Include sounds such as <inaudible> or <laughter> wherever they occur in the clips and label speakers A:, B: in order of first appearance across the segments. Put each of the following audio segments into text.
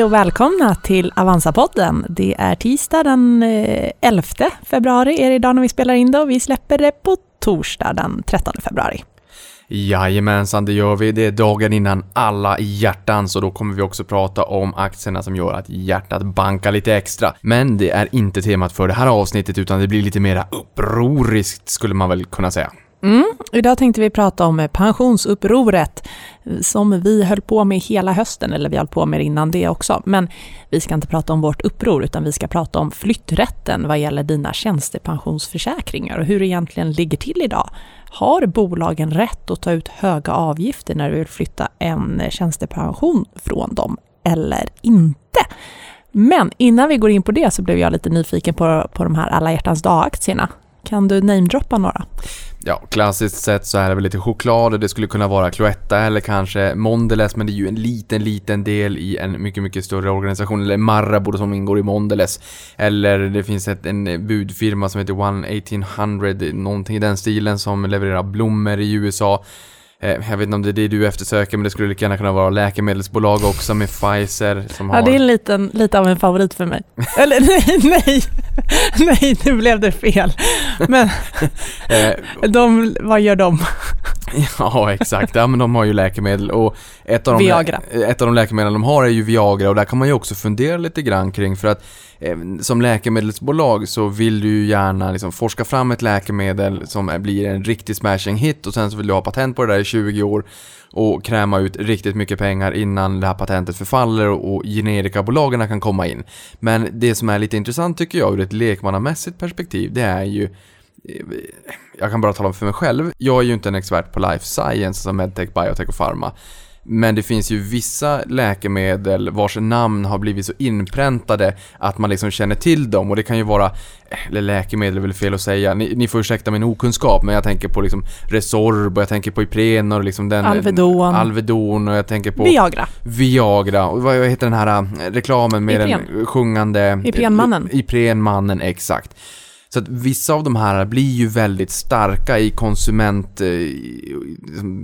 A: Hej och välkomna till Avanza-podden. Det är tisdag den eh, 11 februari är det idag när vi spelar in det och vi släpper det på torsdag den 13 februari.
B: Jajamensan, det gör vi. Det är dagen innan alla hjärtan, så då kommer vi också prata om aktierna som gör att hjärtat bankar lite extra. Men det är inte temat för det här avsnittet utan det blir lite mera upproriskt skulle man väl kunna säga.
A: Mm. Idag tänkte vi prata om eh, pensionsupproret som vi höll på med hela hösten, eller vi höll på med det innan det också. Men vi ska inte prata om vårt uppror, utan vi ska prata om flytträtten vad gäller dina tjänstepensionsförsäkringar och hur det egentligen ligger till idag. Har bolagen rätt att ta ut höga avgifter när du vill flytta en tjänstepension från dem eller inte? Men innan vi går in på det så blev jag lite nyfiken på, på de här alla hjärtans dag-aktierna. Kan du namedroppa några?
B: Ja, klassiskt sett så är det väl lite choklad det skulle kunna vara Cloetta eller kanske Mondelez men det är ju en liten, liten del i en mycket, mycket större organisation. Eller Marabou som ingår i Mondelez. Eller det finns ett, en budfirma som heter One 1800, någonting i den stilen som levererar blommor i USA. Eh, jag vet inte om det är det du eftersöker, men det skulle lika gärna kunna vara läkemedelsbolag också med Pfizer som
A: ja, har... det är en liten, lite av en favorit för mig. Eller <laughs> nej, nej, nej, nu blev det fel. Men eh, de, vad gör de? <laughs>
B: Ja, exakt. Ja, men de har ju läkemedel och ett av, de,
A: Viagra.
B: ett av de läkemedel de har är ju Viagra och där kan man ju också fundera lite grann kring för att eh, som läkemedelsbolag så vill du ju gärna liksom forska fram ett läkemedel som blir en riktig smashing hit och sen så vill du ha patent på det där i 20 år och kräma ut riktigt mycket pengar innan det här patentet förfaller och generikabolagen kan komma in. Men det som är lite intressant tycker jag ur ett lekmannamässigt perspektiv det är ju jag kan bara tala för mig själv. Jag är ju inte en expert på life science som medtech, biotech och pharma. Men det finns ju vissa läkemedel vars namn har blivit så inpräntade att man liksom känner till dem och det kan ju vara, eller läkemedel är väl fel att säga, ni, ni får ursäkta min okunskap men jag tänker på liksom Resorb och jag tänker på Ipren och liksom den
A: Alvedon.
B: Alvedon och jag tänker på
A: Viagra.
B: Viagra och vad heter den här äh, reklamen med Ipren. den sjungande
A: Iprenmannen.
B: Iprenmannen, exakt. Så att vissa av de här blir ju väldigt starka i konsument, eh,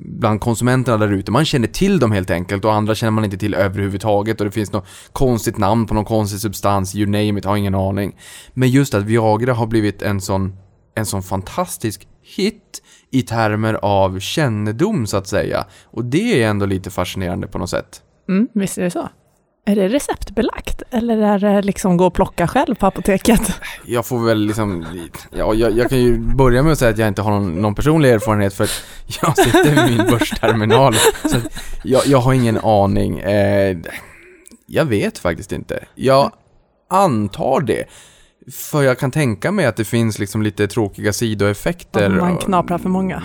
B: bland konsumenterna där ute. Man känner till dem helt enkelt och andra känner man inte till överhuvudtaget och det finns något konstigt namn på någon konstig substans, you name it, har ingen aning. Men just att Viagra har blivit en sån, en sån fantastisk hit i termer av kännedom så att säga. Och det är ändå lite fascinerande på något sätt.
A: Mm, visst är det så. Är det receptbelagt eller är det liksom gå och plocka själv på apoteket?
B: Jag får väl liksom, ja, jag, jag kan ju börja med att säga att jag inte har någon, någon personlig erfarenhet för att jag sitter vid min börsterminal. Så jag, jag har ingen aning. Eh, jag vet faktiskt inte. Jag antar det. För jag kan tänka mig att det finns liksom lite tråkiga sidoeffekter.
A: Om man knaprar för många.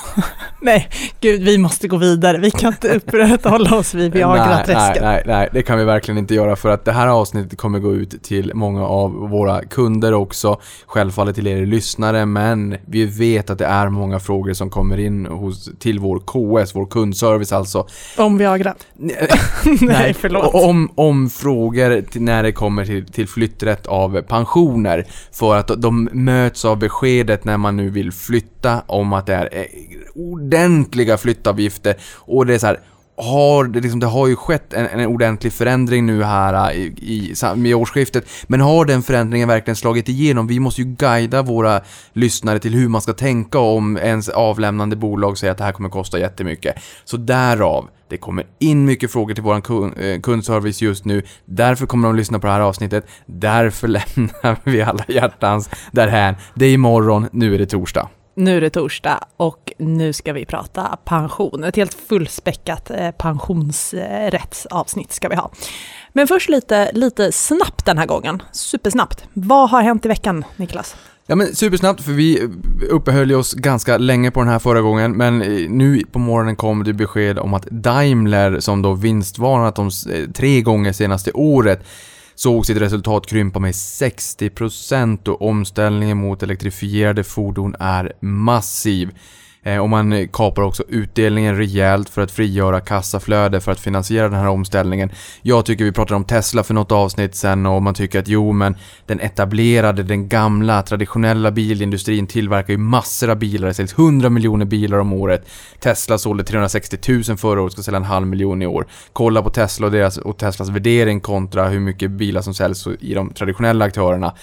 A: <laughs> nej, gud, vi måste gå vidare. Vi kan inte upprätthålla oss vid Viagra-träsket.
B: Nej, nej, nej, det kan vi verkligen inte göra för att det här avsnittet kommer gå ut till många av våra kunder också. Självfallet till er lyssnare, men vi vet att det är många frågor som kommer in hos, till vår KS, vår kundservice alltså.
A: Om Viagra? <laughs> nej, förlåt.
B: Om, om frågor när det kommer till, till flytträtt av pension pensioner för att de möts av beskedet när man nu vill flytta om att det är eh, ordentliga flyttavgifter. Och det är så här, har det, liksom, det har ju skett en, en ordentlig förändring nu här äh, i, i, i årsskiftet. Men har den förändringen verkligen slagit igenom? Vi måste ju guida våra lyssnare till hur man ska tänka om ens avlämnande bolag säger att det här kommer kosta jättemycket. Så därav, det kommer in mycket frågor till vår eh, kundservice just nu. Därför kommer de lyssna på det här avsnittet. Därför <laughs> lämnar vi alla hjärtans därhän. Det är imorgon, nu är det torsdag.
A: Nu är det torsdag och nu ska vi prata pension. Ett helt fullspäckat eh, pensionsrättsavsnitt ska vi ha. Men först lite, lite snabbt den här gången. Supersnabbt. Vad har hänt i veckan, Niklas?
B: Ja men supersnabbt, för vi uppehöll oss ganska länge på den här förra gången, men eh, nu på morgonen kom det besked om att Daimler, som då vinstvarnat de eh, tre gånger senaste året, såg sitt resultat krympa med 60% och omställningen mot elektrifierade fordon är massiv. Eh, och man kapar också utdelningen rejält för att frigöra kassaflöde för att finansiera den här omställningen. Jag tycker vi pratade om Tesla för något avsnitt sen och man tycker att jo men den etablerade, den gamla, traditionella bilindustrin tillverkar ju massor av bilar. Det säljs 100 miljoner bilar om året. Tesla sålde 360 000 förra året, ska sälja en halv miljon i år. Kolla på Tesla och, deras, och Teslas värdering kontra hur mycket bilar som säljs i de traditionella aktörerna.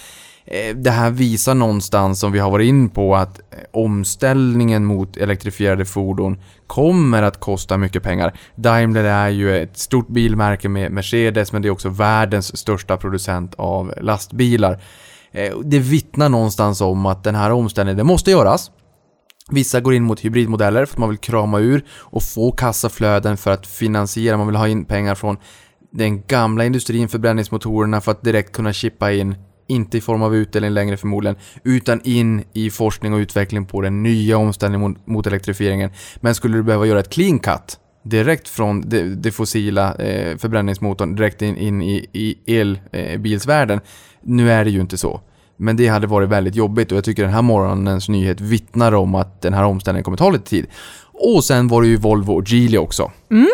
B: Eh, det här visar någonstans, som vi har varit in på, att eh, omställningen mot elektrifierade fordon kommer att kosta mycket pengar. Daimler är ju ett stort bilmärke med Mercedes, men det är också världens största producent av lastbilar. Eh, det vittnar någonstans om att den här omställningen, det måste göras. Vissa går in mot hybridmodeller för att man vill krama ur och få kassaflöden för att finansiera, man vill ha in pengar från den gamla industrin, förbränningsmotorerna för att direkt kunna chippa in inte i form av utdelning längre förmodligen, utan in i forskning och utveckling på den nya omställningen mot, mot elektrifieringen. Men skulle du behöva göra ett clean cut direkt från det, det fossila eh, förbränningsmotorn direkt in, in i, i elbilsvärlden. Eh, nu är det ju inte så. Men det hade varit väldigt jobbigt och jag tycker den här morgonens nyhet vittnar om att den här omställningen kommer ta lite tid. Och sen var det ju Volvo och Geely också.
A: Mm.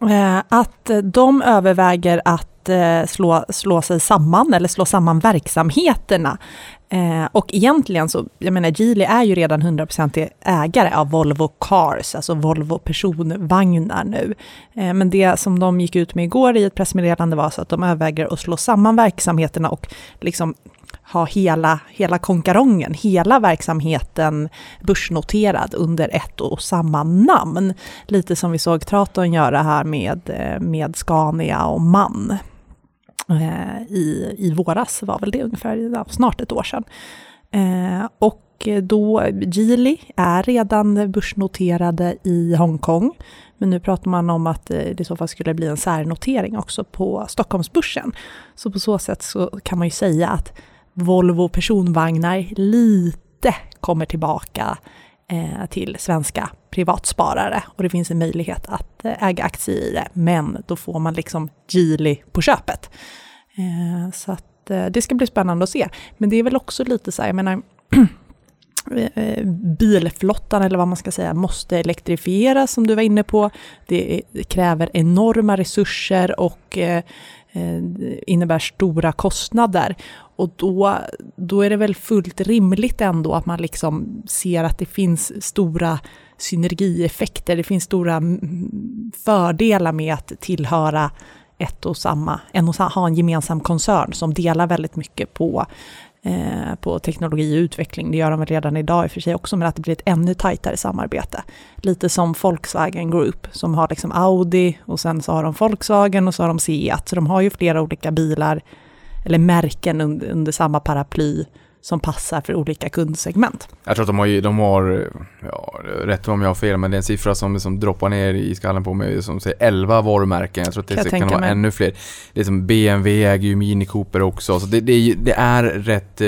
A: Eh, att de överväger att eh, slå, slå sig samman eller slå samman verksamheterna. Eh, och egentligen så, jag menar Geely är ju redan 100% ägare av Volvo Cars, alltså Volvo personvagnar nu. Men det som de gick ut med igår i ett pressmeddelande var så att de överväger att slå samman verksamheterna och liksom ha hela, hela konkarongen, hela verksamheten börsnoterad under ett och samma namn. Lite som vi såg Traton göra här med, eh, med Scania och MAN. Eh, I, i våras var väl det ungefär, snart ett år sedan. Eh, och då, Geely är redan börsnoterade i Hongkong, men nu pratar man om att det i så fall skulle bli en särnotering också på Stockholmsbörsen. Så på så sätt så kan man ju säga att Volvo personvagnar lite kommer tillbaka eh, till svenska privatsparare och det finns en möjlighet att eh, äga aktier i det, men då får man liksom Geely på köpet. Eh, så att eh, det ska bli spännande att se. Men det är väl också lite så här, jag menar, <clears throat> eh, eh, bilflottan eller vad man ska säga måste elektrifieras som du var inne på. Det kräver enorma resurser och Eh, innebär stora kostnader. Och då, då är det väl fullt rimligt ändå att man liksom ser att det finns stora synergieffekter, det finns stora mm, fördelar med att tillhöra ett och samma, en och samma, ha en gemensam koncern som delar väldigt mycket på, Eh, på teknologi och utveckling. Det gör de väl redan idag i och för sig också, men att det blir ett ännu tajtare samarbete. Lite som Volkswagen Group som har liksom Audi och sen så har de Volkswagen och så har de Seat. Så de har ju flera olika bilar eller märken under, under samma paraply som passar för olika kundsegment.
B: Jag tror att de har, de har ja, rätt om jag har fel, men det är en siffra som, som droppar ner i skallen på mig som säger 11 varumärken. Jag tror att det kan, kan vara mig. ännu fler. Det är som BMW äger ju Mini Cooper också, så det, det, det, är rätt, eh,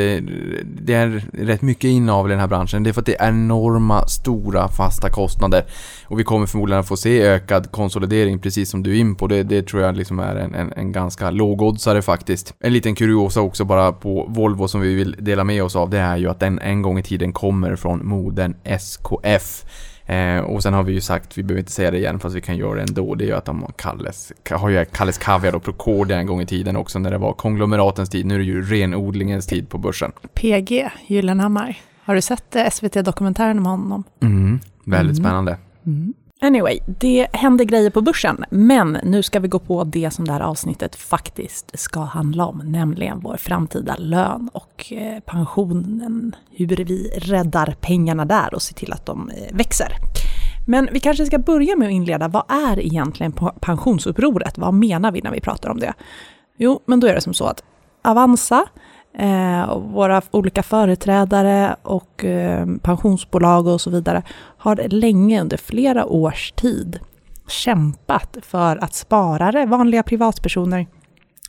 B: det är rätt mycket inavel i den här branschen. Det är för att det är enorma, stora, fasta kostnader. Och vi kommer förmodligen att få se ökad konsolidering, precis som du är in på. Det, det tror jag liksom är en, en, en ganska lågoddsare faktiskt. En liten kuriosa också bara på Volvo som vi vill dela med oss av, det är ju att den en gång i tiden kommer från moden SKF. Eh, och sen har vi ju sagt, vi behöver inte säga det igen fast vi kan göra det ändå, det är ju att de har Kalles, har ju Kalles Kaviar och Procordia en gång i tiden också när det var konglomeratens tid. Nu är det ju renodlingens tid på börsen.
A: PG Gyllenhammar, har du sett eh, SVT-dokumentären om honom?
B: Mm, väldigt mm. spännande.
A: Mm. Anyway, det händer grejer på börsen, men nu ska vi gå på det som det här avsnittet faktiskt ska handla om, nämligen vår framtida lön och eh, pensionen, hur vi räddar pengarna där och ser till att de eh, växer. Men vi kanske ska börja med att inleda, vad är egentligen pensionsupproret? Vad menar vi när vi pratar om det? Jo, men då är det som så att Avanza eh, våra olika företrädare och eh, pensionsbolag och så vidare har länge under flera års tid kämpat för att sparare, vanliga privatpersoner,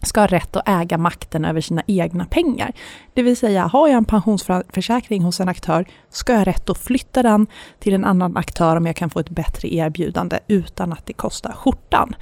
A: ska ha rätt att äga makten över sina egna pengar. Det vill säga, har jag en pensionsförsäkring hos en aktör, ska jag ha rätt att flytta den till en annan aktör om jag kan få ett bättre erbjudande utan att det kostar skjortan.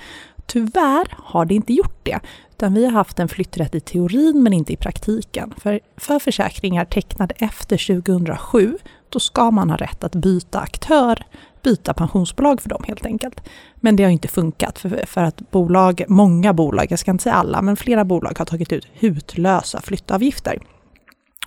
A: Tyvärr har det inte gjort det, utan vi har haft en flytträtt i teorin men inte i praktiken. För, för försäkringar tecknade efter 2007 då ska man ha rätt att byta aktör, byta pensionsbolag för dem helt enkelt. Men det har inte funkat för, för att bolag, många bolag, jag ska inte säga alla, men flera bolag har tagit ut hutlösa flyttavgifter.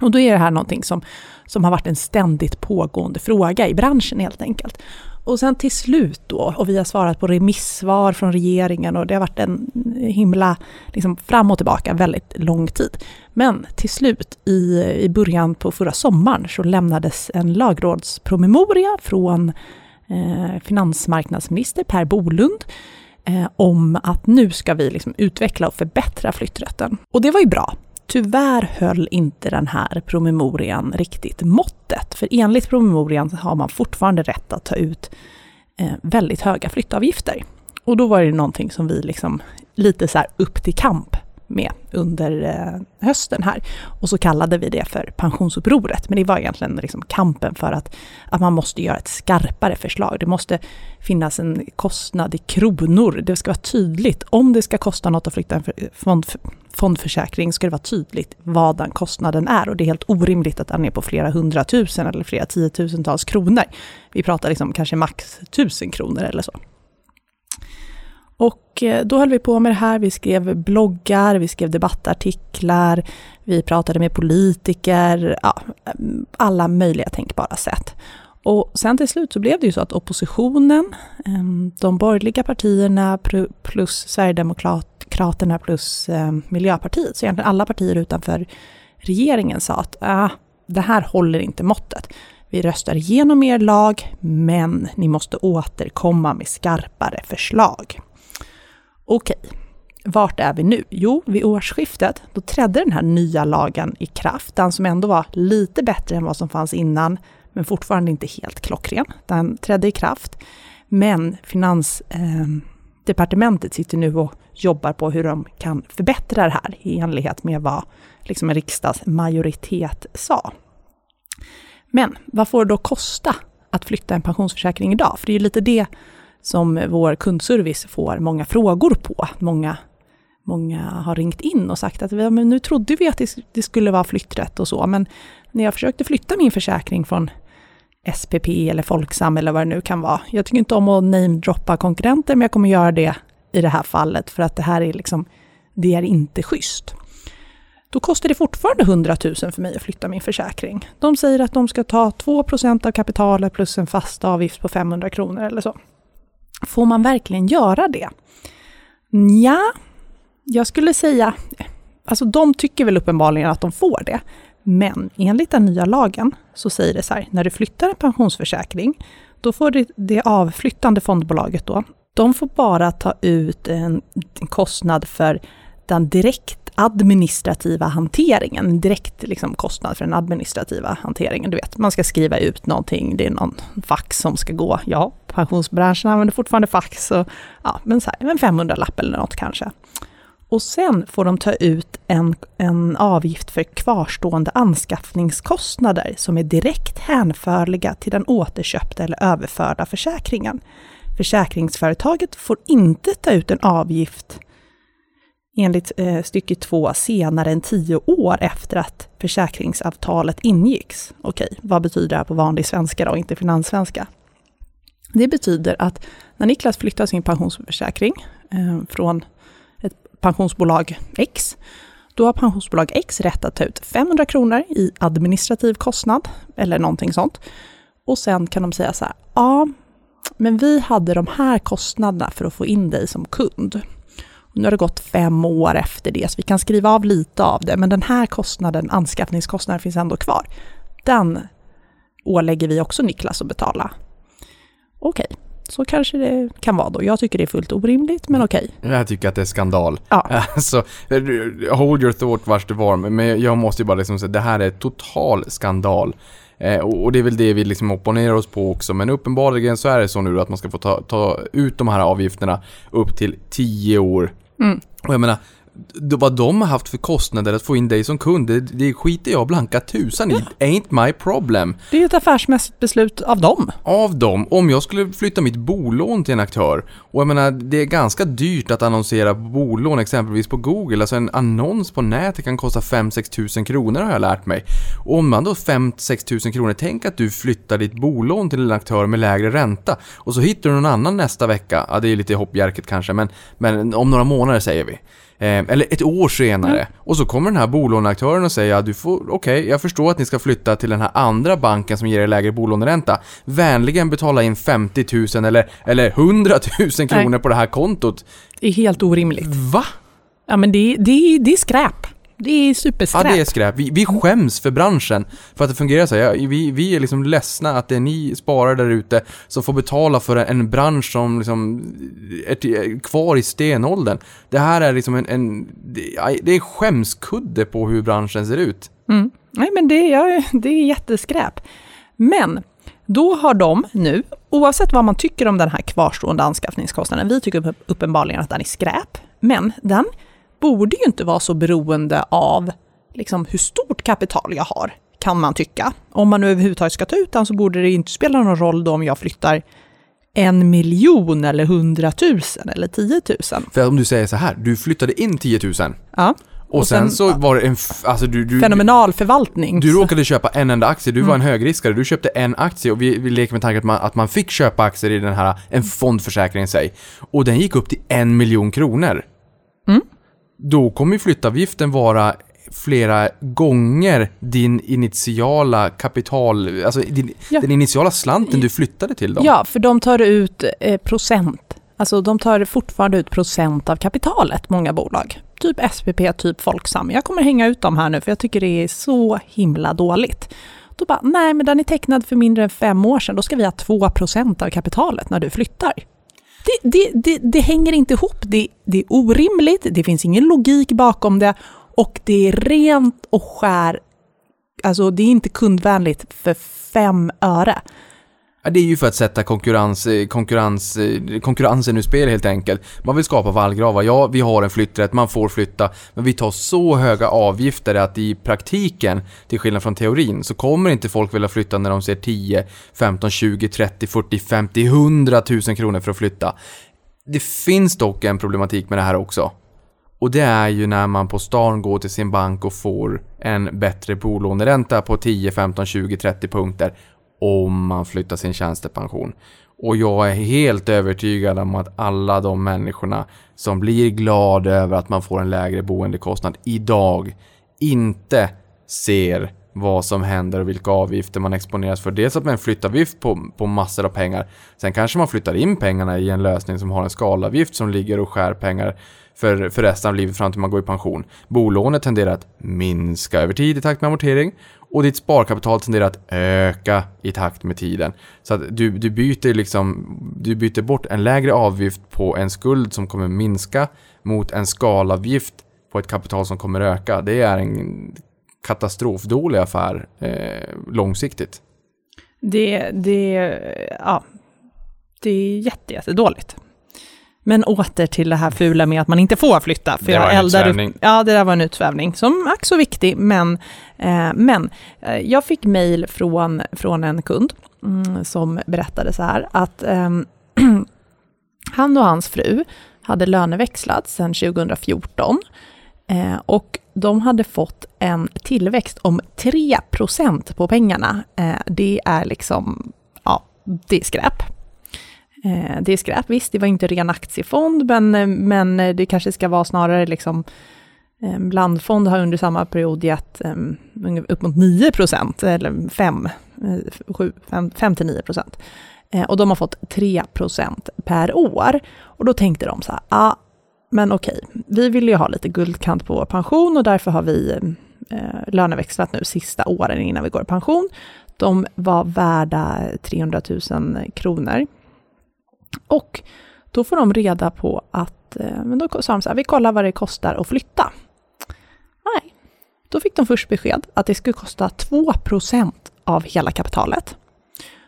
A: Och då är det här någonting som, som har varit en ständigt pågående fråga i branschen helt enkelt. Och sen till slut då, och vi har svarat på remissvar från regeringen och det har varit en himla liksom fram och tillbaka väldigt lång tid. Men till slut i, i början på förra sommaren så lämnades en lagrådspromemoria från eh, finansmarknadsminister Per Bolund eh, om att nu ska vi liksom utveckla och förbättra flytträtten. Och det var ju bra. Tyvärr höll inte den här promemorian riktigt måttet, för enligt promemorian har man fortfarande rätt att ta ut eh, väldigt höga flyttavgifter. Och då var det någonting som vi liksom lite så här upp till kamp med under eh, hösten här. Och så kallade vi det för pensionsupproret. Men det var egentligen liksom kampen för att, att man måste göra ett skarpare förslag. Det måste finnas en kostnad i kronor. Det ska vara tydligt. Om det ska kosta något att flytta en fond, fondförsäkring ska det vara tydligt vad den kostnaden är. Och det är helt orimligt att den är på flera hundratusen eller flera tiotusentals kronor. Vi pratar liksom kanske max tusen kronor eller så. Och eh, då höll vi på med det här. Vi skrev bloggar, vi skrev debattartiklar, vi pratade med politiker, ja, mm, alla möjliga tänkbara sätt. Och sen till slut så blev det ju så att oppositionen, ehm, de borgerliga partierna plus Sverigedemokraterna plus ehm, Miljöpartiet, så egentligen alla partier utanför regeringen sa att ah, det här håller inte måttet. Vi röstar igenom er lag, men ni måste återkomma med skarpare förslag. Okej, vart är vi nu? Jo, vid årsskiftet, då trädde den här nya lagen i kraft, den som ändå var lite bättre än vad som fanns innan, men fortfarande inte helt klockren. Den trädde i kraft, men Finansdepartementet ehm, sitter nu och jobbar på hur de kan förbättra det här i enlighet med vad liksom en riksdagsmajoritet sa. Men vad får det då kosta att flytta en pensionsförsäkring idag? För det är ju lite det som vår kundservice får många frågor på. Många, många har ringt in och sagt att men nu trodde vi att det skulle vara flytträtt och så, men när jag försökte flytta min försäkring från SPP eller Folksam eller vad det nu kan vara. Jag tycker inte om att namedroppa konkurrenter, men jag kommer göra det i det här fallet för att det här är liksom, det är inte schysst. Då kostar det fortfarande 100 000 för mig att flytta min försäkring. De säger att de ska ta 2% av kapitalet plus en fast avgift på 500 kronor eller så. Får man verkligen göra det? Ja, jag skulle säga, alltså de tycker väl uppenbarligen att de får det. Men enligt den nya lagen så säger det så här, när du flyttar en pensionsförsäkring, då får det, det avflyttande fondbolaget då, de får bara ta ut en kostnad för den direkt administrativa hanteringen, direkt liksom kostnad för den administrativa hanteringen. Du vet, man ska skriva ut någonting, det är någon fax som ska gå. Ja, pensionsbranschen använder fortfarande fax, och, ja, men så här, en 500-lapp eller något kanske. Och sen får de ta ut en, en avgift för kvarstående anskaffningskostnader som är direkt hänförliga till den återköpta eller överförda försäkringen. Försäkringsföretaget får inte ta ut en avgift enligt eh, stycke 2 senare än tio år efter att försäkringsavtalet ingicks. Okej, vad betyder det här på vanlig svenska då, inte finanssvenska? Det betyder att när Niklas flyttar sin pensionsförsäkring eh, från pensionsbolag X, då har pensionsbolag X rätt att ta ut 500 kronor i administrativ kostnad, eller någonting sånt. Och sen kan de säga så här, ja, men vi hade de här kostnaderna för att få in dig som kund. Nu har det gått fem år efter det, så vi kan skriva av lite av det, men den här kostnaden, anskaffningskostnaden, finns ändå kvar. Den ålägger vi också Niklas att betala. Okej, okay så kanske det kan vara då. Jag tycker det är fullt orimligt, men okej.
B: Okay. Jag tycker att det är skandal.
A: Ja. <laughs>
B: Alltså, hold your thought vars det var, men jag måste ju bara liksom säga, det här är total skandal. Eh, och det är väl det vi liksom opponerar oss på också. Men uppenbarligen så är det så nu att man ska få ta, ta ut de här avgifterna upp till 10 år. Mm. Och jag menar, vad de har haft för kostnader att få in dig som kund, det, det skiter jag blanka tusan i. Ain't my problem.
A: Det är ju ett affärsmässigt beslut av dem.
B: Av dem, om jag skulle flytta mitt bolån till en aktör, och jag menar, det är ganska dyrt att annonsera bolån exempelvis på Google, alltså en annons på nätet kan kosta 5-6 tusen kronor har jag lärt mig. Och om man då 5-6 tusen kronor, tänk att du flyttar ditt bolån till en aktör med lägre ränta, och så hittar du någon annan nästa vecka, ja det är lite hoppjerket kanske, men, men om några månader säger vi. Eh, eller ett år senare. Och så kommer den här bolåneaktören och säger du får, okej, jag förstår att ni ska flytta till den här andra banken som ger er lägre bolåneränta. Vänligen betala in 50 000 eller, eller 100 000 kronor
A: Nej.
B: på det här kontot.
A: Det är helt orimligt.
B: Va?
A: Ja, men det, det, det är skräp. Det är
B: Ja,
A: superskräp.
B: det är skräp. Vi, vi skäms för branschen för att det fungerar så. Ja, vi, vi är liksom ledsna att det är ni sparare där ute som får betala för en, bransch som liksom är, till- kvar i stenåldern. Det här är liksom en, en det, är skämskudde på hur branschen ser ut.
A: Mm. Nej, men det, ja, det är jätteskräp. Men då har de nu, oavsett vad man tycker om den här kvarstående anskaffningskostnaden, vi tycker upp- uppenbarligen att den är skräp, men den borde ju inte vara så beroende av liksom, hur stort kapital jag har, kan man tycka. Om man nu överhuvudtaget ska ta ut den så borde det inte spela någon roll då om jag flyttar en miljon eller hundratusen eller tiotusen.
B: För om du säger så här, du flyttade in 10 000
A: Ja,
B: och,
A: Och
B: sen,
A: sen-
B: så var det en, alltså du, du,
A: fenomenal förvaltning.
B: du råkade köpa en enda aktie, du var
A: Mm.
B: en högriskare, du köpte en aktie och vi, vi leker med tanken att man, att man fick köpa aktier i den här, en fondförsäkring säg. Och den gick upp till en miljon kronor.
A: Mm.
B: Då kommer flyttavgiften vara flera gånger din initiala kapital, alltså din,
A: Ja.
B: den initiala slanten du flyttade till dem.
A: Ja, för de tar ut eh, procent. Alltså de tar fortfarande ut procent av kapitalet, många bolag. Typ SPP, typ Folksam. Jag kommer hänga ut dem här nu för jag tycker det är så himla dåligt. Då bara, nej men den är tecknad för mindre än fem år sedan, då ska vi ha 2 procent av kapitalet när du flyttar. Det, det, det, det hänger inte ihop, det, det är orimligt, det finns ingen logik bakom det. Och det är rent och skär, alltså det är inte kundvänligt för fem öre.
B: Ja, det är ju för att sätta konkurrens, eh, konkurrens, eh, konkurrensen ur spel helt enkelt. Man vill skapa vallgravar. Ja, vi har en flytträtt, man får flytta, men vi tar så höga avgifter att i praktiken, till skillnad från teorin, så kommer inte folk vilja flytta när de ser 10, 15, 20, 30, 40, 50, 100 000 kronor för att flytta. Det finns dock en problematik med det här också. Och det är ju när man på stan går till sin bank och får en bättre bolåneränta på 10, 15, 20, 30 punkter om man flyttar sin tjänstepension. Och jag är helt övertygad om att alla de människorna som blir glada över att man får en lägre boendekostnad idag inte ser vad som händer och vilka avgifter man exponeras för. Dels att man flyttavgift på, på massor av pengar. Sen kanske man flyttar in pengarna i en lösning som har en skalavgift som ligger och skär pengar för, för resten av livet fram till man går i pension. Bolånet tenderar att minska över tid i takt med amortering och ditt sparkapital tenderar att öka i takt med tiden. Så att du, du byter liksom, du byter bort en lägre avgift på en skuld som kommer minska mot en skalavgift på ett kapital som kommer öka. Det är en katastrofdålig affär eh, långsiktigt.
A: Det, det, ja, det är jätte, jättedåligt. Men åter till det här fula med att man inte får flytta. För
B: Det
A: jag
B: var en utsvävning.
A: Ja, det där var en utsvävning som ack så viktig. Men, eh, men eh, jag fick mejl från, från en kund mm, som berättade så här att ehm, <clears throat> han och hans fru hade löneväxlat sedan 2014 eh, och de hade fått en tillväxt om 3% på pengarna. Eh, det är liksom, ja, det är skräp. Eh, det är skräp, visst, det var inte ren aktiefond, men, eh, men det kanske ska vara snarare liksom eh, Blandfond har under samma period gett um, upp mot 9 procent, eller 5, 7, 5, till 9 procent. Eh, och de har fått 3 procent per år. Och då tänkte de så här, ah, men okej, vi vill ju ha lite guldkant på vår pension och därför har vi eh, löneväxlat nu sista åren innan vi går i pension. De var värda 300 000 kronor. Och då får de reda på att, eh, men då sa de så här, vi kollar vad det kostar att flytta. Nej, då fick de först besked att det skulle kosta 2% av hela kapitalet.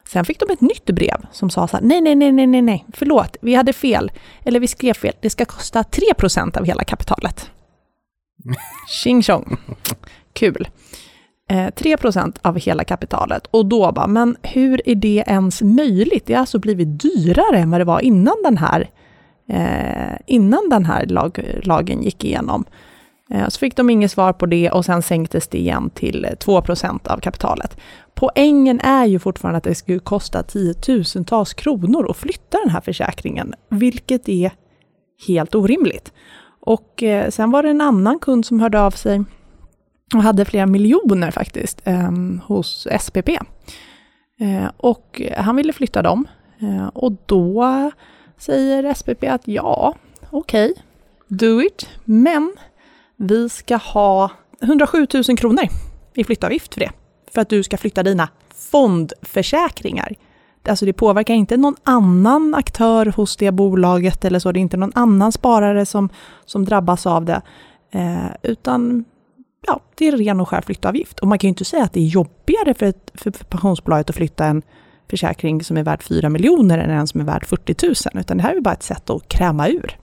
A: Sen fick de ett nytt brev som sa så här, nej, nej, nej, nej, nej, nej, förlåt, vi hade fel, eller vi skrev fel, det ska kosta 3% av hela kapitalet. <laughs> Tjing tjong. Kul. Eh, 3% av hela kapitalet. Och då bara, men hur är det ens möjligt? Det har alltså blivit dyrare än vad det var innan den här, eh, innan den här lag, lagen gick igenom. Eh, så fick de inget svar på det och sen sänktes det igen till 2% av kapitalet. Poängen är ju fortfarande att det skulle kosta tiotusentals kronor att flytta den här försäkringen, vilket är helt orimligt. Och eh, sen var det en annan kund som hörde av sig och hade flera miljoner faktiskt eh, hos SPP. Eh, och han ville flytta dem. Eh, och då säger SPP att ja, okej, okay, do it, men vi ska ha 107 000 kronor i flyttavgift för det. För att du ska flytta dina fondförsäkringar. Alltså det påverkar inte någon annan aktör hos det bolaget eller så. Det är inte någon annan sparare som, som drabbas av det. Eh, utan ja, det är ren och skär flyttavgift. Och man kan ju inte säga att det är jobbigare för, ett, för pensionsbolaget att flytta en försäkring som är värd 4 miljoner än en som är värd 40 000. Utan det här är bara ett sätt att kräma ur.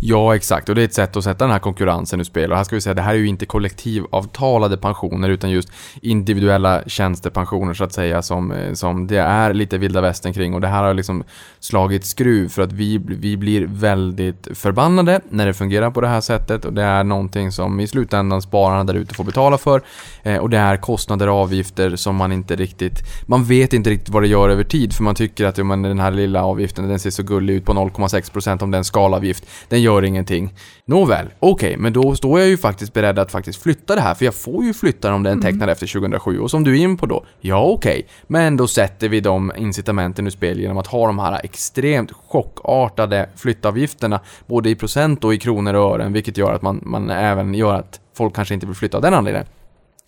B: Ja, exakt. Och det är ett sätt att sätta den här konkurrensen ur spel. Och här ska vi säga, det här är ju inte kollektivavtalade pensioner, utan just individuella tjänstepensioner så att säga, som, eh, som det är lite vilda västern kring. Och det här har liksom slagit skruv för att vi, vi blir väldigt förbannade när det fungerar på det här sättet. Och det är någonting som i slutändan spararna där ute får betala för. Eh, och det är kostnader och avgifter som man inte riktigt, man vet inte riktigt vad det gör över tid. För man tycker att ja, men den här lilla avgiften, den ser så gullig ut på 0,6% om det är en skalavgift den gör ingenting. Nåväl, okej, okay, men då står jag ju faktiskt beredd att faktiskt flytta det här, för jag får ju flytta om den mm. tecknad efter 2007. Och som du är in på då, ja okej, okay, men då sätter vi de incitamenten ur spel genom att ha de här extremt chockartade flyttavgifterna, både i procent och i kronor och ören, vilket gör att man, man även gör att folk kanske inte vill flytta av den anledningen.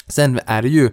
B: Sen är det ju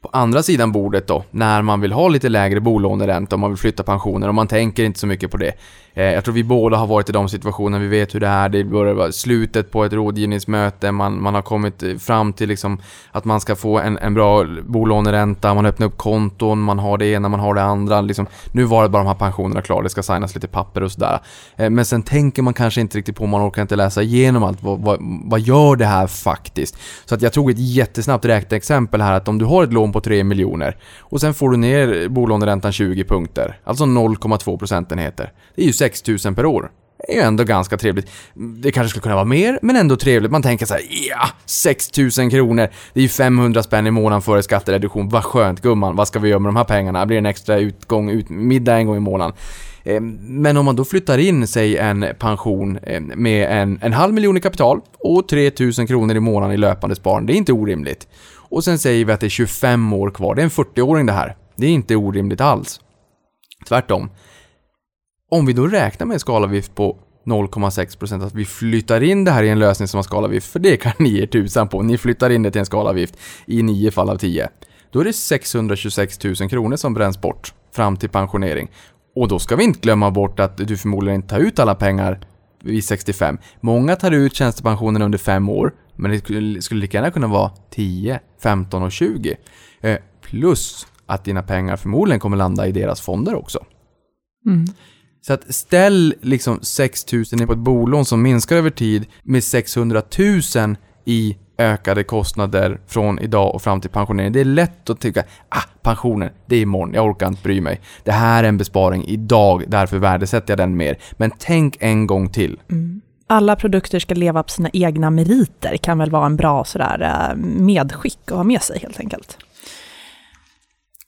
B: på andra sidan bordet då, när man vill ha lite lägre bolåneränta och man vill flytta pensioner och man tänker inte så mycket på det. Eh, jag tror vi båda har varit i de situationerna, vi vet hur det är, det börjar vara slutet på ett rådgivningsmöte, man, man har kommit eh, fram till liksom att man ska få en, en bra bolåneränta, man öppnar upp konton, man har det ena, man har det andra. Liksom, nu var det bara de här pensionerna klara, det ska signas lite papper och sådär. Eh, men sen tänker man kanske inte riktigt på, man orkar inte läsa igenom allt, vad, vad, vad gör det här faktiskt? Så att jag tog ett jättesnabbt räkneexempel här, att om du har ett lån på 3 miljoner och sen får du ner bolåneräntan 20 punkter, alltså 0,2 procentenheter. Det är ju 6 000 per år. Det är ju ändå ganska trevligt. Det kanske skulle kunna vara mer, men ändå trevligt. Man tänker så här, ja, 6 000 kronor. Det är ju 500 spänn i månaden före skattereduktion. Vad skönt gumman, vad ska vi göra med de här pengarna? Det blir en extra utgång, ut, middag en gång i månaden. Eh, men om man då flyttar in, säg en pension eh, med en, en halv miljon i kapital och 3 000 kronor i månaden i löpande sparande, det är inte orimligt. Och sen säger vi att det är 25 år kvar, det är en 40-åring det här. Det är inte orimligt alls. Tvärtom. Om vi då räknar med en skalavgift på 0,6% att vi flyttar in det här i en lösning som har skalavgift, för det kan ni ge tusan på. Ni flyttar in det till en skalavgift i 9 fall av 10. Då är det 626 000 kronor som bränns bort fram till pensionering. Och då ska vi inte glömma bort att du förmodligen inte tar ut alla pengar vid 65. Många tar ut tjänstepensionen under 5 år, men det skulle lika gärna kunna vara 10, 15 och 20. Eh, plus att dina pengar förmodligen kommer landa i deras fonder också. Mm. Så att ställ liksom 6000 på ett bolån som minskar över tid med 600 000 i ökade kostnader från idag och fram till pensioneringen. Det är lätt att tycka, ah, pensionen, det är imorgon, jag orkar inte bry mig. Det här är en besparing idag, därför värdesätter jag den mer. Men tänk en gång till. Mm.
A: Alla produkter ska leva på sina egna meriter, kan väl vara en bra sådär eh, medskick att ha med sig helt enkelt.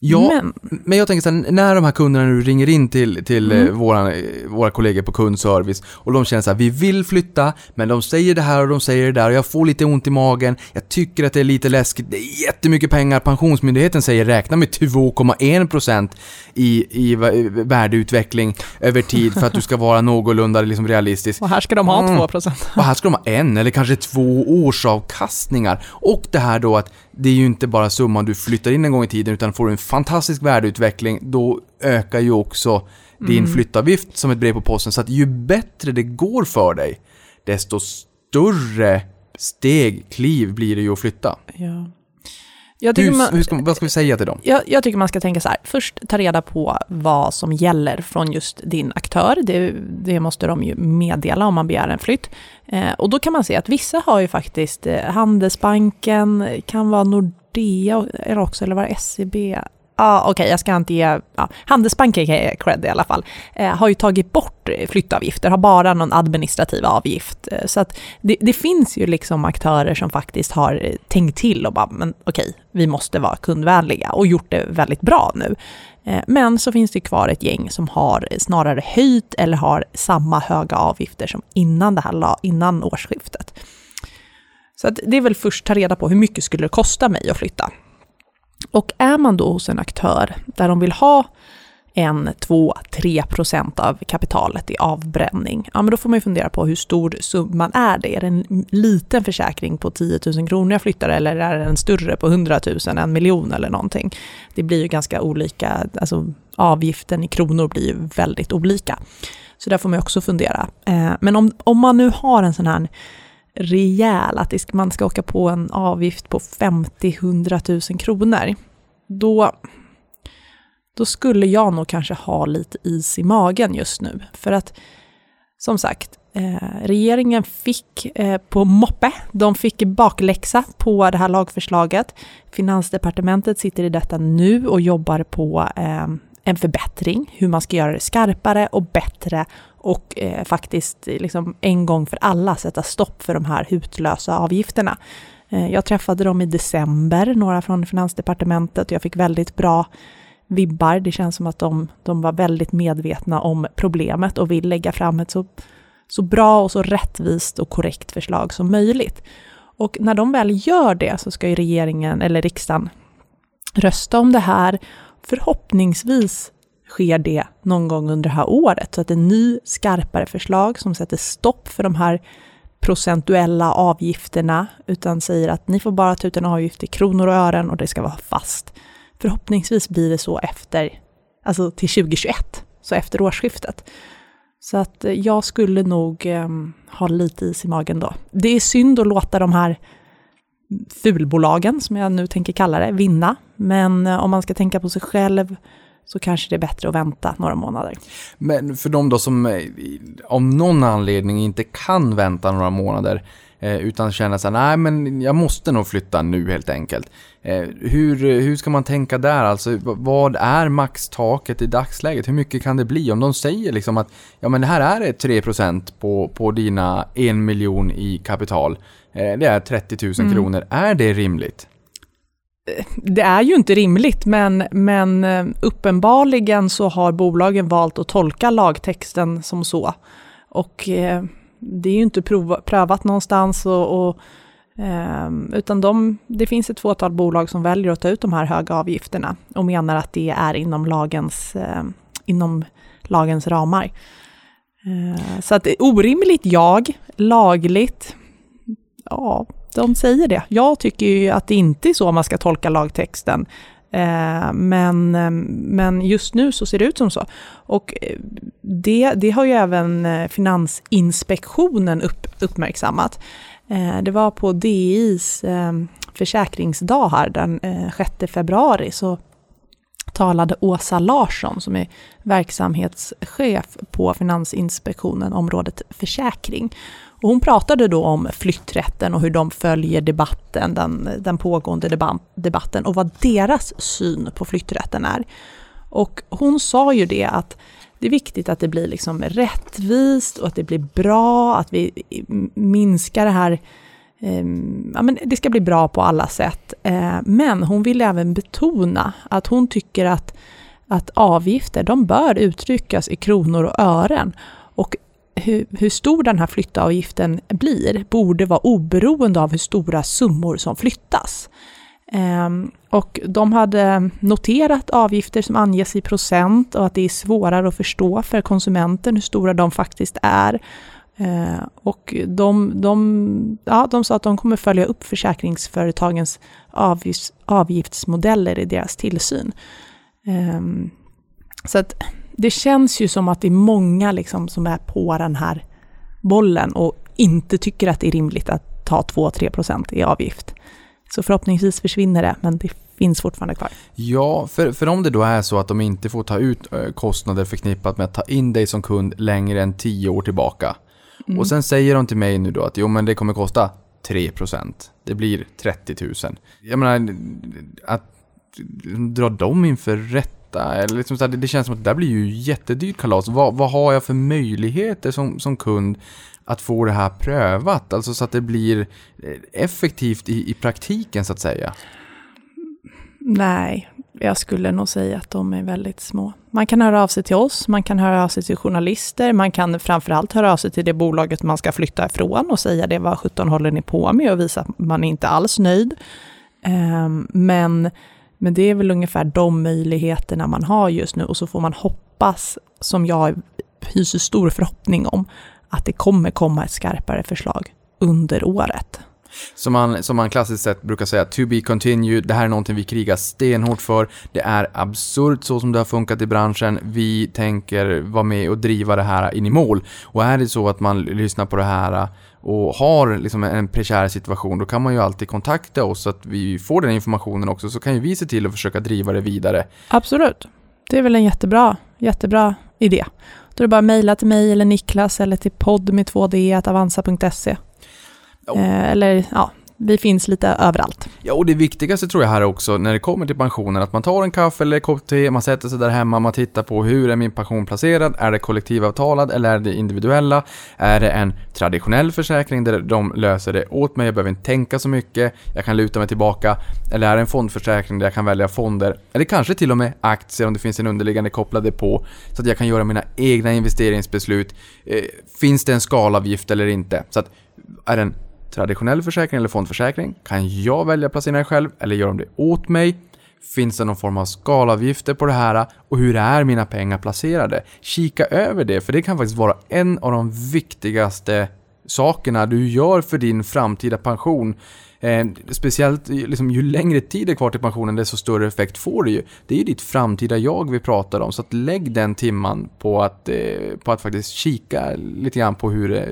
B: Ja, men, men jag tänker så här, när de här kunderna nu ringer in till, till mm. Eh, våra, våra kollegor på kundservice och de känner så här, vi vill flytta, men de säger det här och de säger det där och jag får lite ont i magen, jag tycker att det är lite läskigt, det är jättemycket pengar, Pensionsmyndigheten säger räkna med 2,1% i, i värdeutveckling över tid för att du ska vara någorlunda liksom realistisk. <laughs>
A: Och här ska de ha mm. 2%.
B: Och här ska de ha en eller kanske två årsavkastningar. Och det här då att det är ju inte bara summan du flyttar in en gång i tiden utan får du en fantastisk värdeutveckling, då ökar ju också din mm. flyttavgift som ett brev på posten. Så att ju bättre det går för dig, desto större steg, kliv blir det ju att flytta.
A: Ja.
B: Hur, man, hur ska, vad ska vi säga till dem?
A: Jag, jag, tycker man ska tänka så här, först ta reda på vad som gäller från just din aktör. Det, det måste de ju meddela om man begär en flytt. Eh, och då kan man se att vissa har ju faktiskt eh, Handelsbanken, kan vara Nordea eller också, eller var det SEB? Ah, okej, okay, jag ska inte ge... Ja, Handelsbanken kan jag cred i alla fall. Eh, har ju tagit bort flyttavgifter, har bara någon administrativ avgift. Eh, så att det, det, finns ju liksom aktörer som faktiskt har tänkt till och bara, men okej, okay, vi måste vara kundvänliga och gjort det väldigt bra nu. Eh, men så finns det kvar ett gäng som har snarare höjt eller har samma höga avgifter som innan, det här, innan årsskiftet. Så att det är väl först ta reda på hur mycket skulle det kosta mig att flytta. Och är man då hos en aktör där de vill ha en, två, tre procent av kapitalet i avbränning, ja men då får man ju fundera på hur stor summan är det? Är det en liten försäkring på 10 000 kronor jag flyttar eller är det en större på 100 000, en miljon eller någonting? Det blir ju ganska olika, alltså avgiften i kronor blir ju väldigt olika. Så där får man också fundera. Eh, men om, om man nu har en sån här rejäl, att man ska åka på en avgift på 50-100 000 kronor, då, då skulle jag nog kanske ha lite is i magen just nu. För att som sagt, eh, regeringen fick eh, på moppe, de fick bakläxa på det här lagförslaget. Finansdepartementet sitter i detta nu och jobbar på eh, en förbättring, hur man ska göra det skarpare och bättre och eh, faktiskt liksom en gång för alla sätta stopp för de här hutlösa avgifterna. Eh, jag träffade dem i december, några från Finansdepartementet, och jag fick väldigt bra vibbar. Det känns som att de, de var väldigt medvetna om problemet och vill lägga fram ett så, så bra och så rättvist och korrekt förslag som möjligt. Och när de väl gör det så ska ju regeringen eller riksdagen rösta om det här. Förhoppningsvis sker det någon gång under det här året. Så att en ny skarpare förslag som sätter stopp för de här procentuella avgifterna, utan säger att ni får bara ta ut en avgift i kronor och ören och det ska vara fast. Förhoppningsvis blir det så efter, alltså till 2021, så efter årsskiftet. Så att eh, jag skulle nog eh, ha lite is i magen då. Det är synd att låta de här fulbolagen, som jag nu tänker kalla det, vinna. Men eh, om man ska tänka på sig själv så kanske det är bättre att vänta några månader.
B: Men för de då som eh, om någon anledning inte kan vänta några månader eh, utan känner sig nej men jag måste nog flytta nu helt enkelt. Eh, hur, hur ska man tänka där? Alltså vad är maxtaket i dagsläget? Hur mycket kan det bli? Om de säger liksom att ja men det här är 3% på, på dina en miljon i kapital. Det är 30 000 mm. kronor. Är det rimligt?
A: Det är ju inte rimligt, men, men eh, uppenbarligen så har bolagen valt att tolka lagtexten som så. Och eh, det är ju inte prov, prövat någonstans, och, och eh, utan de, det finns ett fåtal bolag som väljer att ta ut de här höga avgifterna och menar att det är inom lagens, eh, inom lagens ramar. Eh, så att orimligt, jag, lagligt, ja, de säger det. Jag tycker ju att det inte är så man ska tolka lagtexten. Eh, men, eh, men just nu så ser det ut som så. Och eh, det, det har ju även Finansinspektionen upp, uppmärksammat. Det var på DIs försäkringsdag här den 6 februari så talade Åsa Larsson som är verksamhetschef på Finansinspektionen, området försäkring. Och hon pratade då om flytträtten och hur de följer debatten, den, den pågående debatten och vad deras syn på flytträtten är. Och hon sa ju det att det är viktigt att det blir liksom rättvist och att det blir bra, att vi minskar det här ehm, ja, men det ska bli bra på alla sätt. Eh, men hon vill även betona att hon tycker att, att avgifter, de bör uttryckas i kronor och ören. Och hur, hur, stor den här flyttavgiften blir borde vara oberoende av hur stora summor som flyttas. Ehm, och de hade noterat avgifter som anges i procent och att det är svårare att förstå för konsumenten hur stora de faktiskt är. Ehm, och de, de, ja, de sa att de kommer följa upp försäkringsföretagens avgifts, avgiftsmodeller i deras tillsyn. Ehm, så att det känns ju som att det är många liksom som är på den här bollen och inte tycker att det är rimligt att ta 2-3 procent i avgift. Så förhoppningsvis försvinner det, men det finns fortfarande kvar.
B: Ja, för, för om det då är så att de inte får ta ut eh, kostnader förknippat med att ta in dig som kund längre än 10 år tillbaka. Mm. Och sen säger de till mig nu då att jo men det kommer kosta 3%. Det blir 30 000. Jag menar, att dra dem inför detta? eller liksom så här, det känns som att det där blir ju jättedyrt kalas. Vad, vad har jag för möjligheter som, som kund att få det här prövat? Alltså så att det blir eh, effektivt i, i praktiken så att säga.
A: Nej, jag skulle nog säga att de är väldigt små. Man kan höra av sig till oss, man kan höra av sig till journalister, man kan framförallt höra av sig till det bolaget man ska flytta ifrån och säga det, vad 17 håller ni på med och visa att man inte alls nöjd. Ehm, men, men det är väl ungefär de möjligheterna man har just nu och så får man hoppas, som jag hyser stor förhoppning om, att det kommer komma ett skarpare förslag under året.
B: Som man, som man klassiskt sett brukar säga, to be continued, det här är någonting vi krigar stenhårt för. Det är absurt så som det har funkat i branschen. Vi tänker vara med och driva det här in i mål. Och är det så att man lyssnar på det här och har liksom en prekär situation, då kan man ju alltid kontakta oss så att vi får den informationen också, så kan ju vi se till att försöka driva det vidare.
A: Absolut. Det är väl en jättebra, jättebra idé. Då är det bara att mejla till mig eller Niklas eller till podd med 2D, avanza.se. Eh, eller ja, vi finns lite överallt.
B: Ja, och det viktigaste tror jag här också när det kommer till pensionen, att man tar en kaffe eller en kopp te, man sätter sig där hemma, man tittar på hur är min pension placerad, är det kollektivavtalad eller är det individuella? Är det en traditionell försäkring där de löser det åt mig, jag behöver inte tänka så mycket, jag kan luta mig tillbaka, eller är det en fondförsäkring där jag kan välja fonder, eller kanske till och med aktier om det finns en underliggande kopplade på, så att jag kan göra mina egna investeringsbeslut. Eh, finns det en skalavgift eller inte? Så att är den traditionell försäkring eller fondförsäkring? Kan jag välja placeringar själv eller gör de det åt mig? Finns det någon form av skalavgifter på det här? Och hur är mina pengar placerade? Kika över det, för det kan faktiskt vara en av de viktigaste sakerna du gör för din framtida pension. Eh, speciellt liksom, ju längre tid det är kvar till pensionen, desto större effekt får det ju. Det är ju ditt framtida jag vi pratar om, så att lägg den timman på att, eh, på att faktiskt kika lite grann på hur det,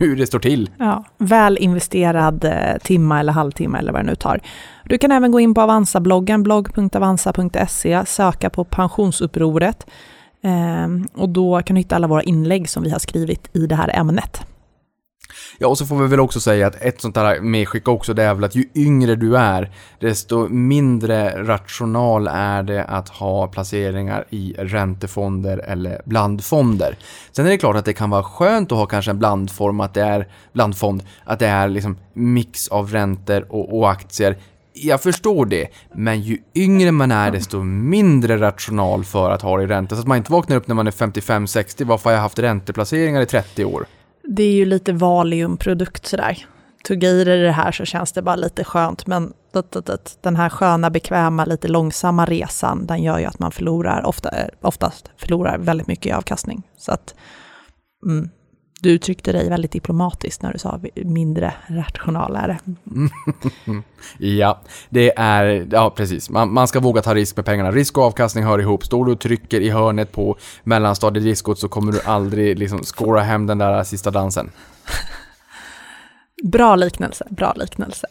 B: hur det står till.
A: Ja, väl investerad eh, timma eller halvtimme eller vad det nu tar. Du kan även gå in på Avanza-bloggen, blogg.avanza.se, söka på pensionsupproret eh, och då kan du hitta alla våra inlägg som vi har skrivit i det här ämnet.
B: Ja, och så får vi väl också säga att ett sånt här medskick också, det är väl att ju yngre du är, desto mindre rational är det att ha placeringar i räntefonder eller blandfonder. Sen är det klart att det kan vara skönt att ha kanske en blandform, att det är blandfond, att det är liksom mix av räntor och, och aktier. Jag förstår det, men ju yngre man är desto mindre rational för att ha det i ränta. Så att man inte vaknar upp när man är 55-60, varför har jag haft ränteplaceringar i 30 år?
A: Det är ju lite valiumprodukt sådär. Tugga i dig det här så känns det bara lite skönt, men den här sköna, bekväma, lite långsamma resan, den gör ju att man förlorar, ofta, eh, oftast förlorar väldigt mycket i avkastning. Så att, mm, du uttryckte dig väldigt diplomatiskt när du sa mindre rationalare. <laughs>
B: ja, det är, ja precis. Man, man, ska våga ta risk med pengarna. Risk och avkastning hör ihop. Står du och trycker i hörnet på mellanstadiediskot så kommer du aldrig liksom skåra hem den där sista dansen.
A: bra liknelse, bra liknelse.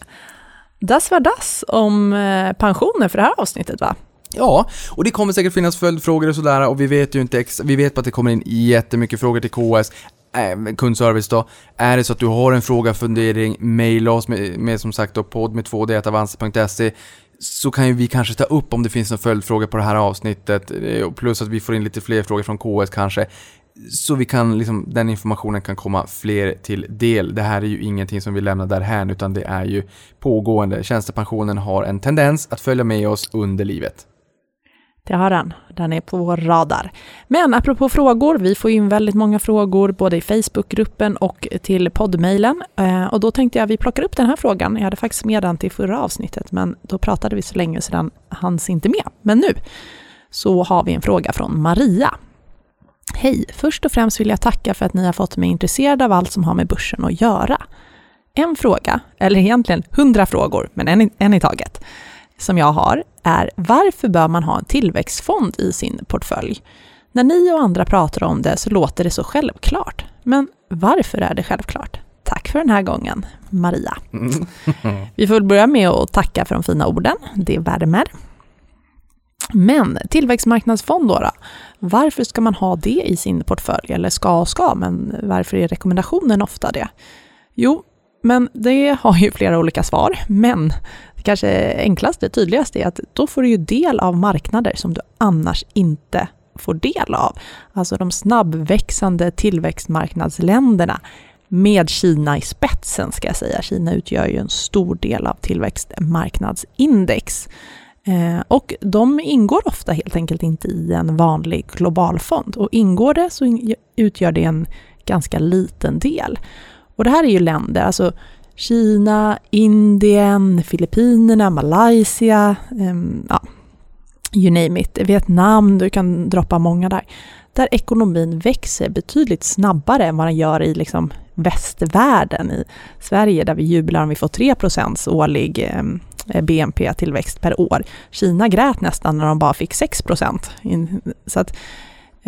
A: Das var das om eh, pensioner för det här avsnittet va?
B: Ja, och det kommer säkert finnas följdfrågor och sådär och vi vet ju inte ex vi vet att det kommer in jättemycket frågor till KS äh, kundservice då. Är det så att du har en fråga, fundering, mejla oss med, med som sagt då podd med 2d så kan ju vi kanske ta upp om det finns en följdfråga på det här avsnittet, eh, plus att vi får in lite fler frågor från KS kanske. Så vi kan, liksom, den informationen kan komma fler till del. Det här är ju ingenting som vi lämnar därhän, utan det är ju pågående. Tjänstepensionen har en tendens att följa med oss under livet.
A: Det har den. Den är på vår radar. Men apropå frågor, vi får in väldigt många frågor både i Facebookgruppen och till poddmejlen. Eh, och då tänkte jag att vi plockar upp den här frågan. Jag hade faktiskt med den till förra avsnittet, men då pratade vi så länge så den hanns inte med. Men nu så har vi en fråga från Maria. Hej! Först och främst vill jag tacka för att ni har fått mig intresserad av allt som har med börsen att göra. En fråga, eller egentligen hundra frågor, men en, en i taget som jag har är varför bör man ha en tillväxtfond i sin portfölj? När ni och andra pratar om det så låter det så självklart. Men varför är det självklart? Tack! för den här gången, Maria. <laughs> Vi får väl börja med att tacka för de fina orden, det värmer. Men tillväxtmarknadsfond då, då, varför ska man ha det i sin portfölj? Eller ska och ska, men varför är rekommendationen ofta det? Jo, men det har ju flera olika svar, men det kanske enklaste, tydligaste är att då får du ju del av marknader som du annars inte får del av. Alltså de snabbväxande tillväxtmarknadsländerna med Kina i spetsen ska jag säga. Kina utgör ju en stor del av tillväxtmarknadsindex. Eh, och de ingår ofta helt enkelt inte i en vanlig globalfond. Och ingår det så utgör det en ganska liten del. Och det här är ju länder, alltså Kina, Indien, Filippinerna, Malaysia, um, ja, you name it, Vietnam, du kan droppa många där. Där ekonomin växer betydligt snabbare än vad den gör i liksom västvärlden. I Sverige där vi jublar om vi får 3% årlig ehm, um, BNP-tillväxt per år. Kina grät nästan när de bara fick 6 Så att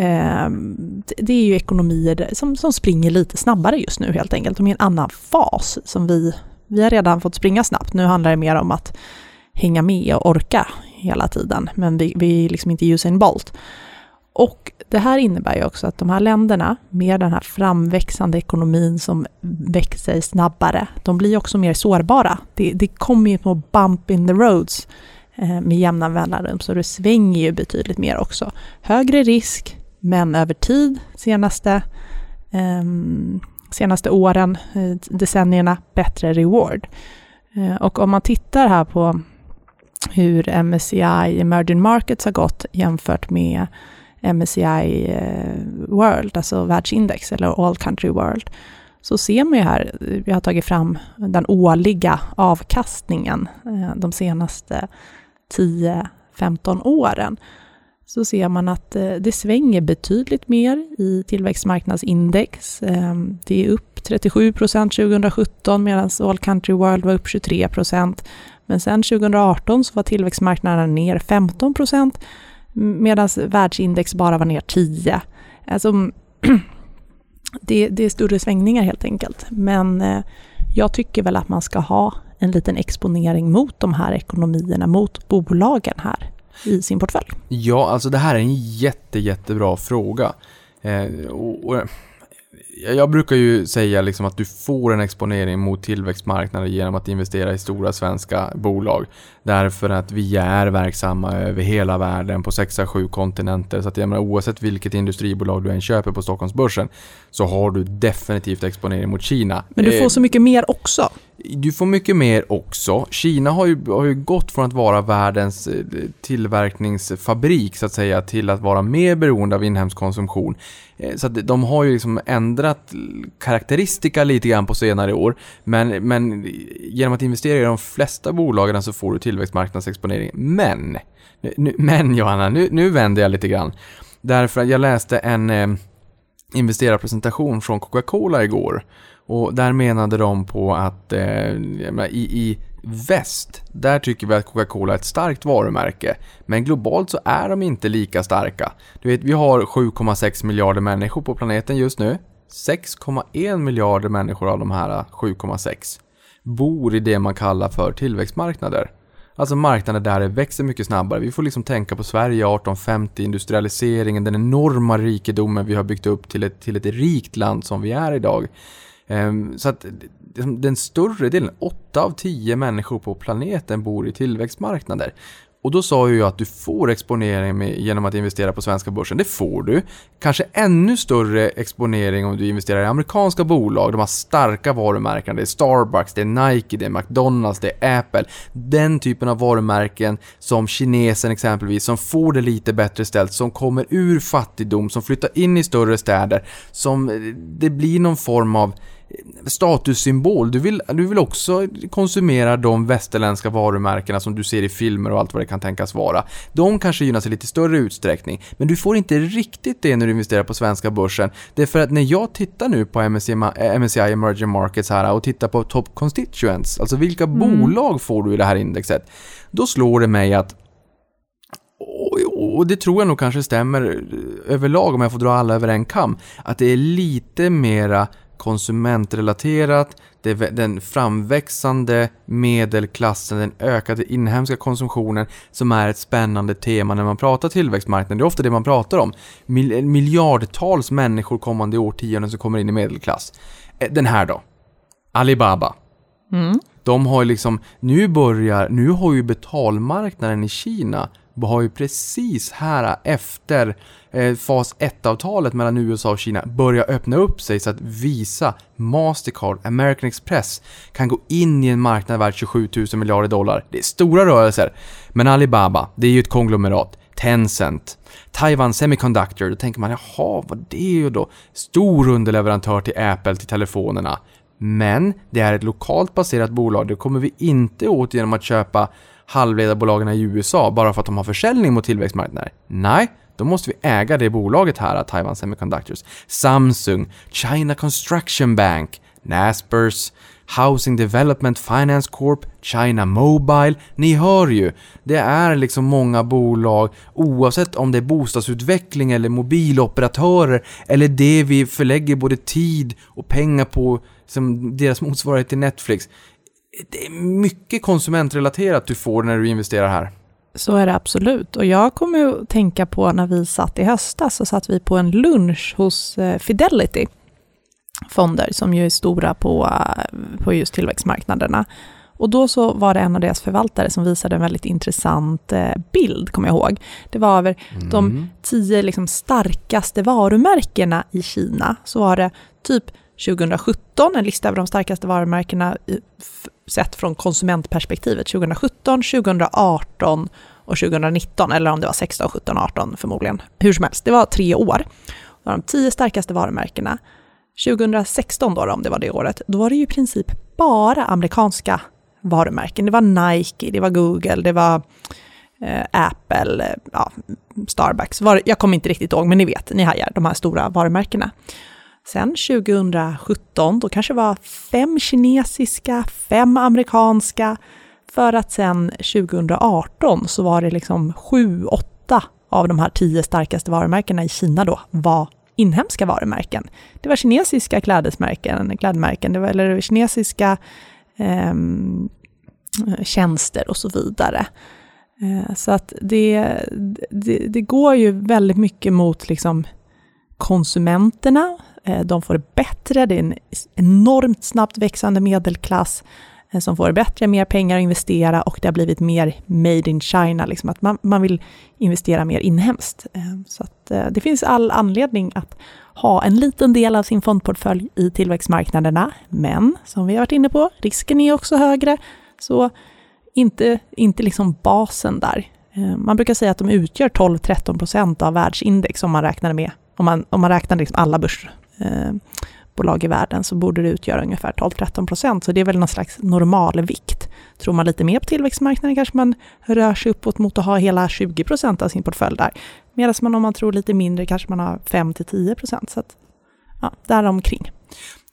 A: Ehm, det är ju ekonomier som, som springer lite snabbare just nu helt enkelt. De är i en annan fas som vi, vi har redan fått springa snabbt. Nu handlar det mer om att hänga med och orka hela tiden. Men vi, vi är liksom inte Usain Bolt. Och det här innebär ju också att de här länderna med den här framväxande ekonomin som växer snabbare, de blir också mer sårbara. Det, det kommer ju på bump in the roads eh, med jämna mellanrum, så det svänger ju betydligt mer också. Högre risk, men över tid, senaste, eh, senaste åren, eh, decennierna, bättre reward. Eh, och om man tittar här på hur MSCI Emerging Markets har gått jämfört med MSCI eh, World, alltså världsindex eller All Country World, så ser man ju här, vi har tagit fram den årliga avkastningen eh, de senaste 10-15 åren, så ser man att eh, det svänger betydligt mer i tillväxtmarknadsindex. Ehm, det är upp 37 procent 2017 medan All Country World var upp 23 procent. Men sen 2018 så var tillväxtmarknaden ner 15 procent medan världsindex bara var ner 10. Alltså, <clears throat> det, det, är större svängningar helt enkelt. Men eh, jag tycker väl att man ska ha en liten exponering mot de här ekonomierna, mot bolagen här i sin portfölj.
B: Ja, alltså det här är en jätte, jättebra fråga. Eh, och, och jag brukar ju säga liksom att du får en exponering mot tillväxtmarknader genom att investera i stora svenska bolag. Därför att vi är verksamma över hela världen på 6-7 kontinenter. Så att jag menar, oavsett vilket industribolag du än köper på Stockholmsbörsen så har du definitivt exponering mot Kina.
A: Men du får eh, så mycket mer också.
B: Du får mycket mer också. Kina har ju, har ju gått från att vara världens eh, tillverkningsfabrik så att säga till att vara mer beroende av inhemsk konsumtion. Eh, så att de har ju liksom ändrat karaktäristika lite grann på senare år. Men, men genom att investera i de flesta bolagen så får du tillväxtmarknadsexponering. Men, nu, men Johanna, nu, nu vänder jag lite grann. Därför att jag läste en eh, investerarpresentation från Coca-Cola igår. Och där menade de på att eh, i, i väst, där tycker vi att Coca-Cola är ett starkt varumärke. Men globalt så är de inte lika starka. Du vet, vi har 7,6 miljarder människor på planeten just nu. 6,1 miljarder människor av de här 7,6 bor i det man kallar för tillväxtmarknader. Alltså marknader där det växer mycket snabbare. Vi får liksom tänka på Sverige 1850, industrialiseringen, den enorma rikedomen vi har byggt upp till ett, till ett rikt land som vi är idag. Ehm, så att liksom, den större delen, 8 av 10 människor på planeten bor i tillväxtmarknader. Och då sa ju jag att du får exponering med, genom att investera på svenska börsen. Det får du. Kanske ännu större exponering om du investerar i amerikanska bolag. De har starka varumärken. Det är Starbucks, det är Nike, det är McDonalds, det är Apple. Den typen av varumärken som kinesen exempelvis, som får det lite bättre ställt, som kommer ur fattigdom, som flyttar in i större städer, som eh, det blir någon form av statussymbol. Du vill, du vill också konsumera de västerländska varumärkena som du ser i filmer och allt vad det kan tänkas vara. De kanske gynnas i lite större utsträckning, men du får inte riktigt det när du investerar på svenska börsen. Det är för att när jag tittar nu på MSCI, MSCI Emerging Markets här och tittar på Top Constituents, alltså vilka mm. bolag får du i det här indexet, då slår det mig att och det tror jag nog kanske stämmer överlag om jag får dra alla över en kam, att det är lite mera konsumentrelaterat, det är den framväxande medelklassen, den ökade inhemska konsumtionen som är ett spännande tema när man pratar tillväxtmarknaden. Det är ofta det man pratar om. Mil miljardtals människor kommande årtionden som kommer in i medelklass. Eh, den här då? Alibaba.
A: Mm.
B: De har ju liksom, nu börjar, nu har ju betalmarknaden i Kina har ju precis här efter eh, fas 1-avtalet mellan USA och Kina börjar öppna upp sig så att Visa, Mastercard, American Express kan gå in i en marknad värd 27 000 miljarder dollar. Det är stora rörelser. Men Alibaba, det är ju ett konglomerat. Tencent, Taiwan Semiconductor, då tänker man jaha, vad det är ju då? Stor underleverantör till Apple, till telefonerna. Men det är ett lokalt baserat bolag, det kommer vi inte åt genom att köpa halvledarbolagen i USA bara för att de har försäljning mot tillväxtmarknader. Nej, då måste vi äga det bolaget här, Taiwan Semiconductors. Samsung, China Construction Bank, Naspers, Housing Development Finance Corp, China Mobile. Ni hör ju, det är liksom många bolag oavsett om det är bostadsutveckling eller mobiloperatörer eller det vi förlägger både tid och pengar på som deras motsvarighet till Netflix det är mycket konsumentrelaterat du får när du investerar här.
A: Så är det absolut. Och jag kommer att tänka på när vi satt i höstas, så satt vi på en lunch hos eh, Fidelity fonder som ju är stora på, eh, på just tillväxtmarknaderna. Och då så var det en av deras förvaltare som visade en väldigt intressant eh, bild, kommer jag ihåg. Det var över mm. de tio liksom starkaste varumärkena i Kina. Så var det typ 2017, en lista över de starkaste varumärkena sett från konsumentperspektivet 2017, 2018 och 2019, eller om det var 16, 17, 18 förmodligen. Hur som helst, det var tre år. Det var de tio starkaste varumärkena. 2016 då, om det var det året, då var det ju i princip bara amerikanska varumärken. Det var Nike, det var Google, det var eh, Apple, ja, Starbucks. Var, jag kommer inte riktigt ihåg, men ni vet, ni hajar, de här stora varumärkena. Sen 2017, då kanske det var fem kinesiska, fem amerikanska, för att sen 2018 så var det liksom sju, åtta av de här tio starkaste varumärkena i Kina då var inhemska varumärken. Det var kinesiska klädesmärken, klädmärken, det var, eller kinesiska eh, tjänster och så vidare. Eh, så att det, det, det, går ju väldigt mycket mot liksom konsumenterna Eh, de får det bättre, det är en enormt snabbt växande medelklass Eh, som får bättre, mer pengar att investera och det har blivit mer made in China, liksom att man, man vill investera mer inhemskt. Eh, så att eh, det finns all anledning att ha en liten del av sin fondportfölj i tillväxtmarknaderna, men som vi har varit inne på, risken är också högre, så inte, inte liksom basen där. Man brukar säga att de utgör 12-13 procent av världsindex om man räknar med om man, om man räknar liksom alla börs, techbolag bolag i världen så borde det utgöra ungefär 12-13 procent. Så det är väl någon slags normalvikt. Tror man lite mer på tillväxtmarknaden kanske man rör sig uppåt mot att ha hela 20 procent av sin portfölj där. Medan man om man tror lite mindre kanske man har 5-10 procent. Så att, ja, däromkring.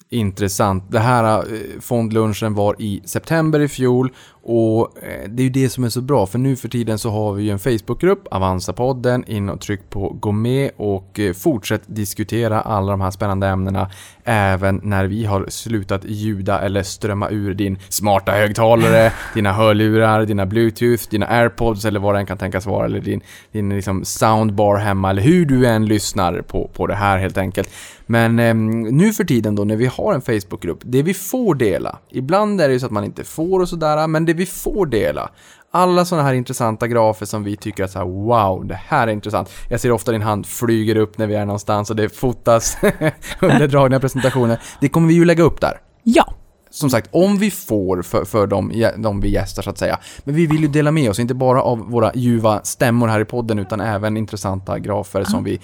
B: Intressant. Det här eh, fondlunchen var i september i fjol och eh, det är ju det som är så bra för nu för tiden så har vi ju en Facebookgrupp, Avanza-podden, in och tryck på gå med och eh, fortsätt diskutera alla de här spännande ämnena även när vi har slutat ljuda eller strömma ur din smarta högtalare, <laughs> dina hörlurar, dina bluetooth, dina airpods eller vad det än kan tänkas vara eller din, din liksom soundbar hemma eller hur du än lyssnar på, på det här helt enkelt. Men eh, nu för tiden då när vi har en Facebookgrupp, det vi får dela, ibland är det ju så att man inte får och sådär, men det vi får dela, alla sådana här intressanta grafer som vi tycker att så här, wow, det här är intressant. Jag ser ofta din hand flyger upp när vi är någonstans och det fotas <laughs> under dragna presentationer. Det kommer vi ju lägga upp där.
A: Ja.
B: Som sagt, om vi får för, för de, de vi gästar så att säga. Men vi vill ju dela med oss, inte bara av våra ljuva stämmor här i podden, utan även intressanta grafer ja. som vi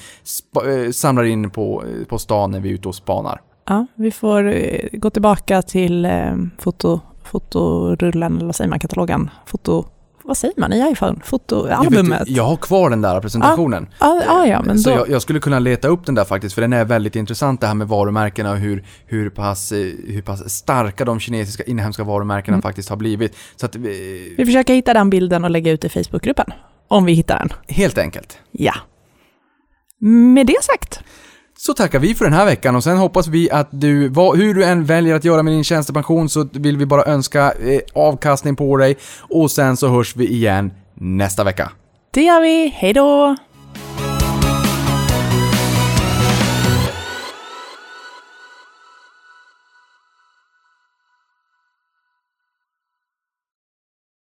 B: äh, samlar in på, på stan när vi är ute och spanar.
A: Ja, vi får eh, gå tillbaka till eh, foto, fotorullen, eller vad säger man, katalogen, foto vad säger man i iPhone? Fotoalbumet?
B: Jag, jag har kvar den där presentationen.
A: Ah, ah, ja, men
B: så
A: då...
B: jag, jag, skulle kunna leta upp den där faktiskt, för den är väldigt intressant det här med varumärkena och hur, hur, pass, hur pass starka de kinesiska inhemska varumärkena mm. faktiskt har blivit. Så att,
A: vi... vi försöker hitta den bilden och lägga ut i Facebookgruppen, om vi hittar den.
B: Helt enkelt.
A: Ja. Med det sagt
B: så tackar vi för den här veckan och sen hoppas vi att du, vad, hur du än väljer att göra med din tjänstepension så vill vi bara önska eh, avkastning på dig och sen så hörs vi igen nästa vecka.
A: Det gör vi, hejdå!